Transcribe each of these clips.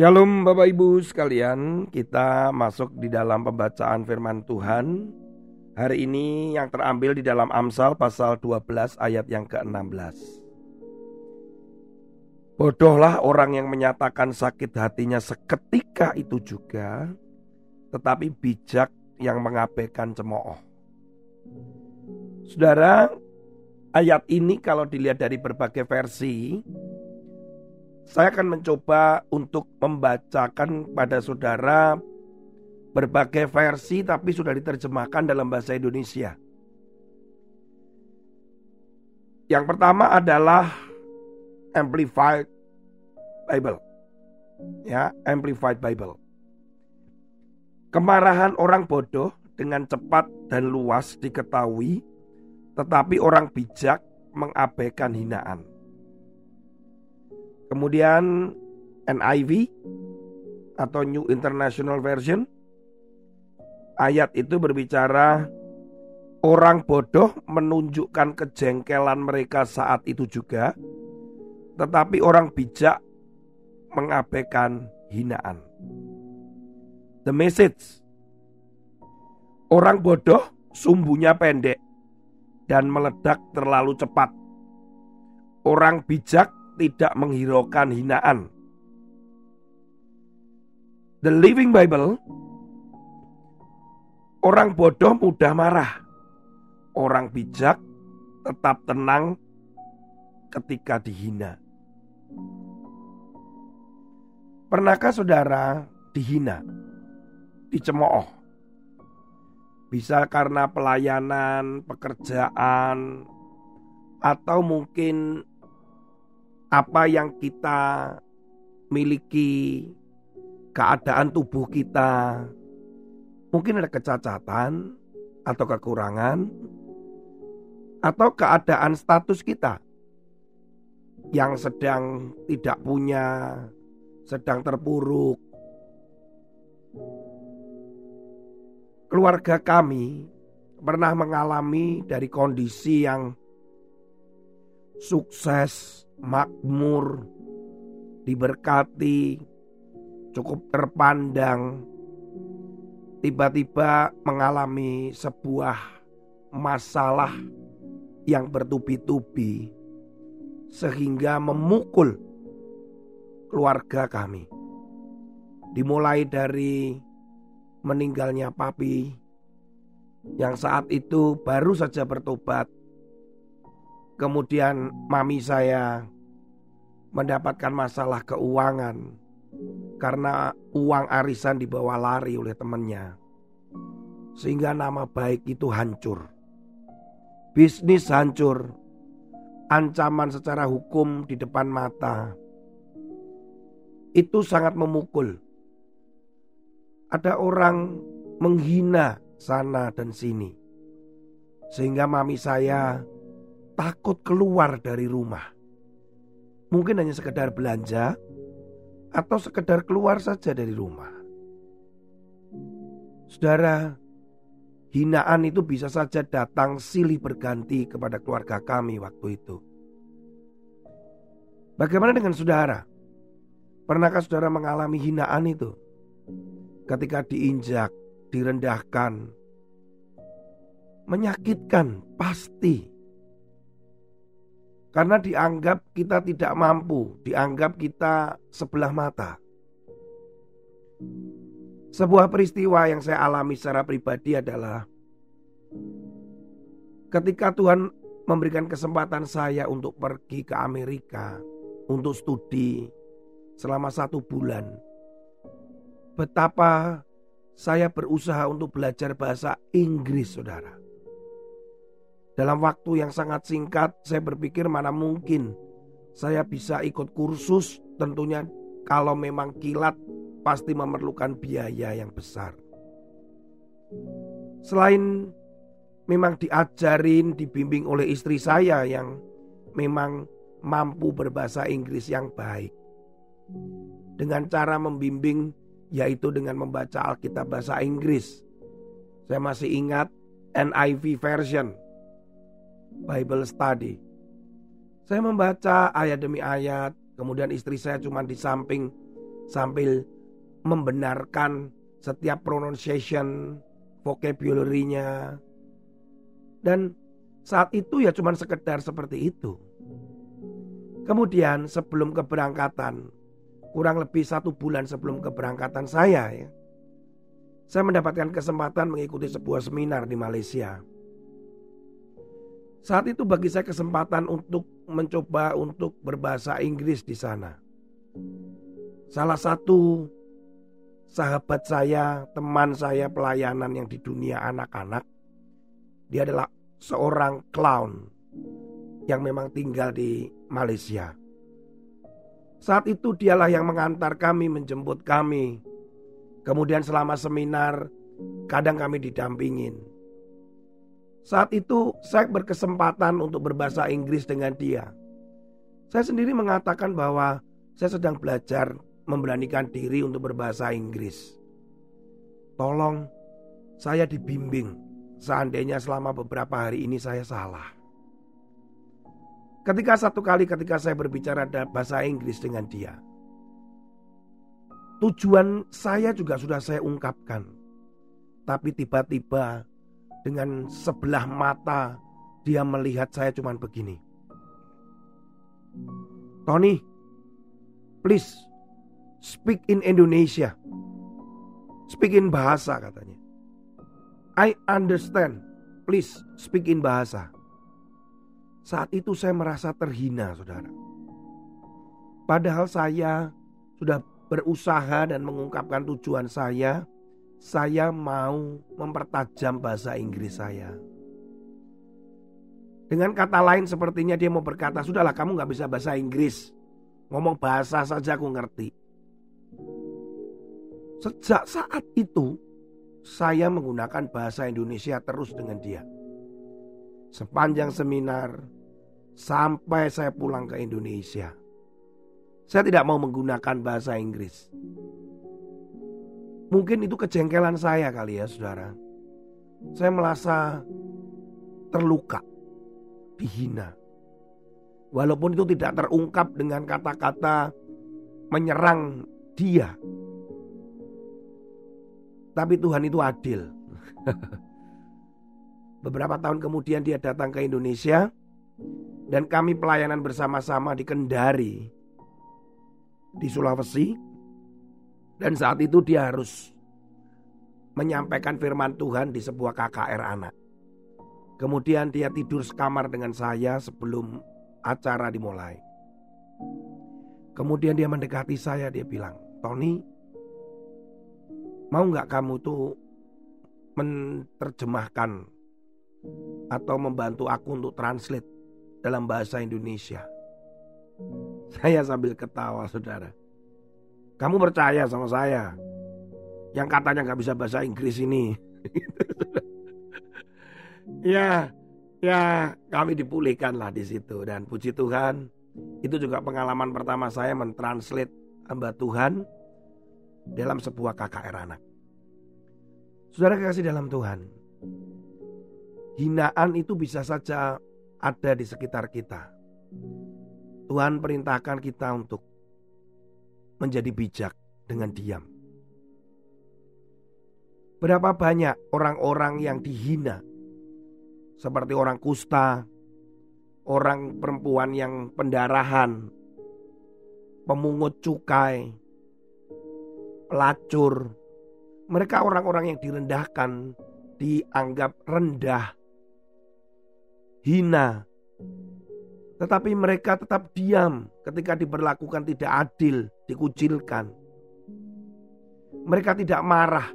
Shalom Bapak Ibu sekalian, kita masuk di dalam pembacaan firman Tuhan. Hari ini yang terambil di dalam Amsal pasal 12 ayat yang ke-16 Bodohlah orang yang menyatakan sakit hatinya seketika itu juga Tetapi bijak yang mengabaikan cemooh. Saudara, ayat ini kalau dilihat dari berbagai versi saya akan mencoba untuk membacakan pada saudara berbagai versi tapi sudah diterjemahkan dalam bahasa Indonesia. Yang pertama adalah Amplified Bible. Ya, Amplified Bible. Kemarahan orang bodoh dengan cepat dan luas diketahui, tetapi orang bijak mengabaikan hinaan. Kemudian NIV atau New International Version ayat itu berbicara orang bodoh menunjukkan kejengkelan mereka saat itu juga tetapi orang bijak mengabaikan hinaan. The message Orang bodoh sumbunya pendek dan meledak terlalu cepat. Orang bijak tidak menghiraukan hinaan. The Living Bible Orang bodoh mudah marah. Orang bijak tetap tenang ketika dihina. Pernahkah saudara dihina, dicemooh? Bisa karena pelayanan, pekerjaan, atau mungkin apa yang kita miliki, keadaan tubuh kita, mungkin ada kecacatan atau kekurangan, atau keadaan status kita yang sedang tidak punya, sedang terpuruk. Keluarga kami pernah mengalami dari kondisi yang sukses, makmur, diberkati, cukup terpandang, tiba-tiba mengalami sebuah masalah yang bertubi-tubi sehingga memukul keluarga kami. Dimulai dari meninggalnya papi yang saat itu baru saja bertobat Kemudian mami saya mendapatkan masalah keuangan karena uang arisan dibawa lari oleh temannya. Sehingga nama baik itu hancur. Bisnis hancur. Ancaman secara hukum di depan mata. Itu sangat memukul. Ada orang menghina sana dan sini. Sehingga mami saya takut keluar dari rumah. Mungkin hanya sekedar belanja atau sekedar keluar saja dari rumah. Saudara, hinaan itu bisa saja datang silih berganti kepada keluarga kami waktu itu. Bagaimana dengan saudara? Pernahkah saudara mengalami hinaan itu? Ketika diinjak, direndahkan, menyakitkan pasti. Karena dianggap kita tidak mampu, dianggap kita sebelah mata. Sebuah peristiwa yang saya alami secara pribadi adalah ketika Tuhan memberikan kesempatan saya untuk pergi ke Amerika untuk studi selama satu bulan. Betapa saya berusaha untuk belajar bahasa Inggris, saudara. Dalam waktu yang sangat singkat, saya berpikir mana mungkin saya bisa ikut kursus. Tentunya, kalau memang kilat, pasti memerlukan biaya yang besar. Selain memang diajarin, dibimbing oleh istri saya yang memang mampu berbahasa Inggris yang baik. Dengan cara membimbing yaitu dengan membaca Alkitab bahasa Inggris. Saya masih ingat NIV version Bible study. Saya membaca ayat demi ayat, kemudian istri saya cuma di samping sambil membenarkan setiap pronunciation, vocabulary-nya. Dan saat itu ya cuma sekedar seperti itu. Kemudian sebelum keberangkatan, kurang lebih satu bulan sebelum keberangkatan saya ya, saya mendapatkan kesempatan mengikuti sebuah seminar di Malaysia. Saat itu bagi saya kesempatan untuk mencoba untuk berbahasa Inggris di sana. Salah satu sahabat saya, teman saya pelayanan yang di dunia anak-anak, dia adalah seorang clown yang memang tinggal di Malaysia. Saat itu dialah yang mengantar kami, menjemput kami. Kemudian selama seminar, kadang kami didampingin. Saat itu saya berkesempatan untuk berbahasa Inggris dengan dia. Saya sendiri mengatakan bahwa saya sedang belajar memberanikan diri untuk berbahasa Inggris. Tolong saya dibimbing seandainya selama beberapa hari ini saya salah. Ketika satu kali ketika saya berbicara bahasa Inggris dengan dia. Tujuan saya juga sudah saya ungkapkan. Tapi tiba-tiba dengan sebelah mata dia melihat saya cuman begini. Tony, please speak in Indonesia. Speak in bahasa katanya. I understand. Please speak in bahasa. Saat itu saya merasa terhina, saudara. Padahal saya sudah berusaha dan mengungkapkan tujuan saya saya mau mempertajam bahasa Inggris saya. Dengan kata lain sepertinya dia mau berkata, sudahlah kamu nggak bisa bahasa Inggris. Ngomong bahasa saja aku ngerti. Sejak saat itu, saya menggunakan bahasa Indonesia terus dengan dia. Sepanjang seminar, sampai saya pulang ke Indonesia. Saya tidak mau menggunakan bahasa Inggris. Mungkin itu kejengkelan saya kali ya saudara. Saya merasa terluka, dihina. Walaupun itu tidak terungkap dengan kata-kata menyerang dia. Tapi Tuhan itu adil. Beberapa tahun kemudian dia datang ke Indonesia dan kami pelayanan bersama-sama di Kendari di Sulawesi dan saat itu dia harus menyampaikan firman Tuhan di sebuah KKR anak. Kemudian dia tidur sekamar dengan saya sebelum acara dimulai. Kemudian dia mendekati saya, dia bilang, Tony, mau nggak kamu tuh menerjemahkan atau membantu aku untuk translate dalam bahasa Indonesia? Saya sambil ketawa, saudara. Kamu percaya sama saya? Yang katanya nggak bisa bahasa Inggris ini. ya, ya kami dipulihkan lah di situ dan puji Tuhan itu juga pengalaman pertama saya mentranslate hamba Tuhan dalam sebuah KKR anak. Saudara kasih dalam Tuhan, hinaan itu bisa saja ada di sekitar kita. Tuhan perintahkan kita untuk menjadi bijak dengan diam. Berapa banyak orang-orang yang dihina, seperti orang kusta, orang perempuan yang pendarahan, pemungut cukai, pelacur. Mereka orang-orang yang direndahkan, dianggap rendah, hina, tetapi mereka tetap diam ketika diberlakukan tidak adil, dikucilkan. Mereka tidak marah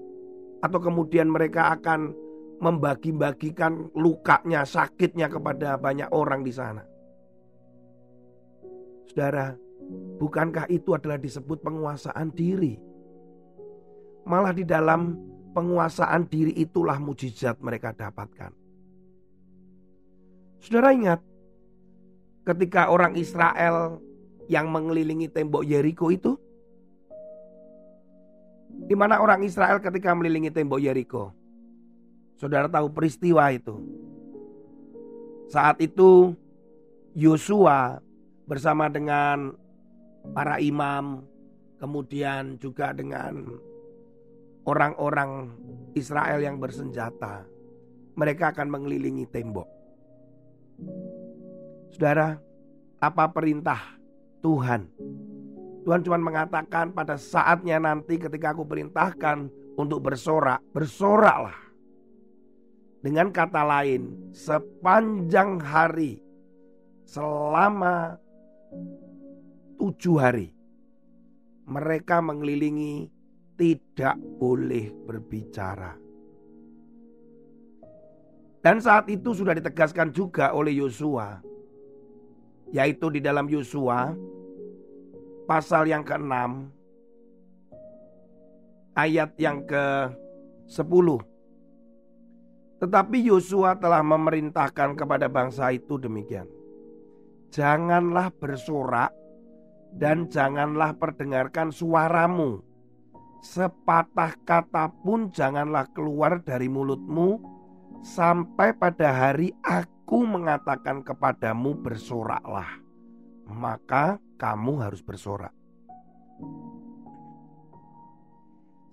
atau kemudian mereka akan membagi-bagikan lukanya, sakitnya kepada banyak orang di sana. Saudara, bukankah itu adalah disebut penguasaan diri? Malah di dalam penguasaan diri itulah mujizat mereka dapatkan. Saudara ingat, ketika orang Israel yang mengelilingi tembok Yeriko itu, di mana orang Israel ketika mengelilingi tembok Yeriko, Saudara tahu peristiwa itu. Saat itu Yosua bersama dengan para imam, kemudian juga dengan orang-orang Israel yang bersenjata. Mereka akan mengelilingi tembok. Saudara, apa perintah Tuhan? Tuhan cuma mengatakan pada saatnya nanti ketika aku perintahkan untuk bersorak, bersoraklah. Dengan kata lain, sepanjang hari selama tujuh hari mereka mengelilingi tidak boleh berbicara. Dan saat itu sudah ditegaskan juga oleh Yosua, yaitu di dalam Yosua pasal yang ke-6 ayat yang ke-10 tetapi Yosua telah memerintahkan kepada bangsa itu demikian. Janganlah bersorak dan janganlah perdengarkan suaramu. Sepatah kata pun janganlah keluar dari mulutmu sampai pada hari aku mengatakan kepadamu bersoraklah. Maka kamu harus bersorak.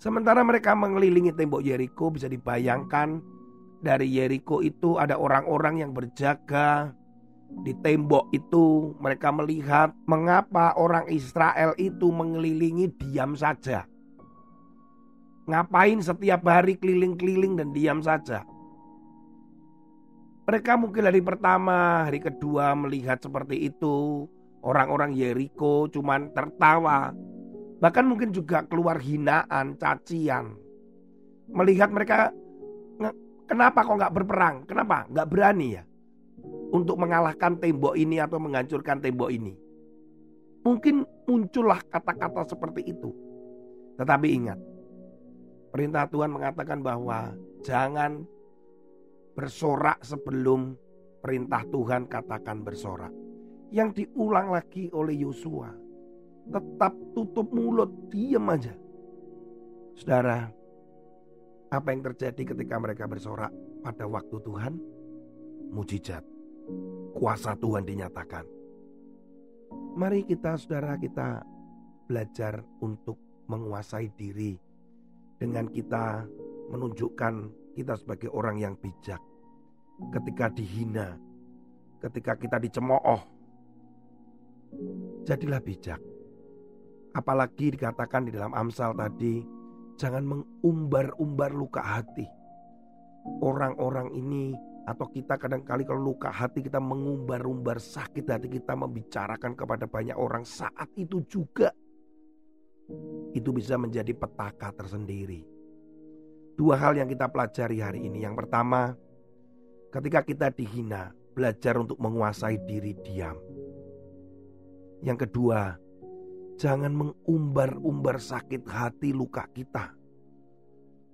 Sementara mereka mengelilingi tembok Yeriko bisa dibayangkan dari Yeriko itu ada orang-orang yang berjaga di tembok itu. Mereka melihat mengapa orang Israel itu mengelilingi diam saja. Ngapain setiap hari keliling-keliling dan diam saja. Mereka mungkin hari pertama, hari kedua melihat seperti itu. Orang-orang Yeriko cuman tertawa. Bahkan mungkin juga keluar hinaan, cacian. Melihat mereka Kenapa kok nggak berperang? Kenapa? Nggak berani ya? Untuk mengalahkan tembok ini atau menghancurkan tembok ini. Mungkin muncullah kata-kata seperti itu. Tetapi ingat, perintah Tuhan mengatakan bahwa jangan bersorak sebelum perintah Tuhan katakan bersorak. Yang diulang lagi oleh Yosua. Tetap tutup mulut, diam aja. Saudara, apa yang terjadi ketika mereka bersorak pada waktu Tuhan? Mujizat. Kuasa Tuhan dinyatakan. Mari kita saudara kita belajar untuk menguasai diri dengan kita menunjukkan kita sebagai orang yang bijak. Ketika dihina, ketika kita dicemooh, jadilah bijak. Apalagi dikatakan di dalam Amsal tadi, Jangan mengumbar-umbar luka hati. Orang-orang ini atau kita kadang-kali kalau luka hati kita mengumbar-umbar sakit hati kita membicarakan kepada banyak orang saat itu juga itu bisa menjadi petaka tersendiri. Dua hal yang kita pelajari hari ini. Yang pertama, ketika kita dihina, belajar untuk menguasai diri diam. Yang kedua, Jangan mengumbar-umbar sakit hati luka kita.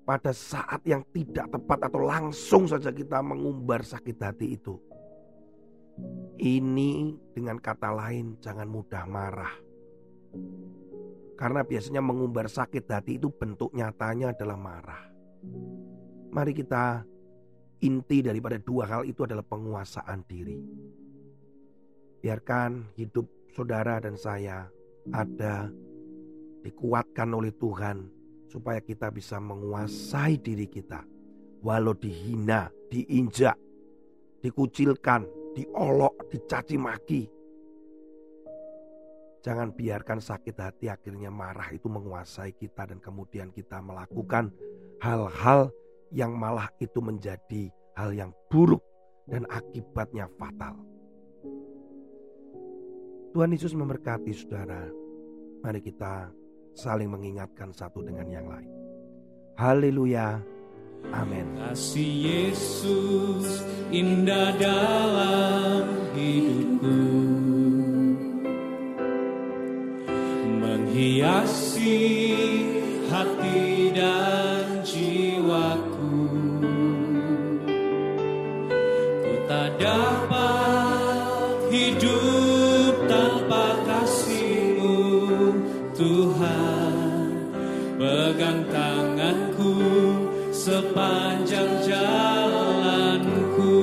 Pada saat yang tidak tepat atau langsung saja kita mengumbar sakit hati itu. Ini dengan kata lain jangan mudah marah. Karena biasanya mengumbar sakit hati itu bentuk nyatanya adalah marah. Mari kita inti daripada dua hal itu adalah penguasaan diri. Biarkan hidup saudara dan saya ada dikuatkan oleh Tuhan supaya kita bisa menguasai diri kita. Walau dihina, diinjak, dikucilkan, diolok, dicaci maki. Jangan biarkan sakit hati akhirnya marah itu menguasai kita dan kemudian kita melakukan hal-hal yang malah itu menjadi hal yang buruk dan akibatnya fatal. Tuhan Yesus memberkati saudara. Mari kita saling mengingatkan satu dengan yang lain. Haleluya. Amin. Kasih Yesus indah dalam hidupku. Menghiasi hati dan panjang jalanku.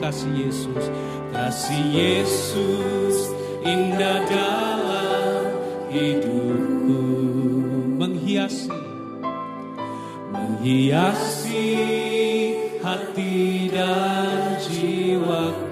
Kasih Yesus kasih Yesus indah dalam hidupku. Menghiasi menghiasi hati dan jiwaku.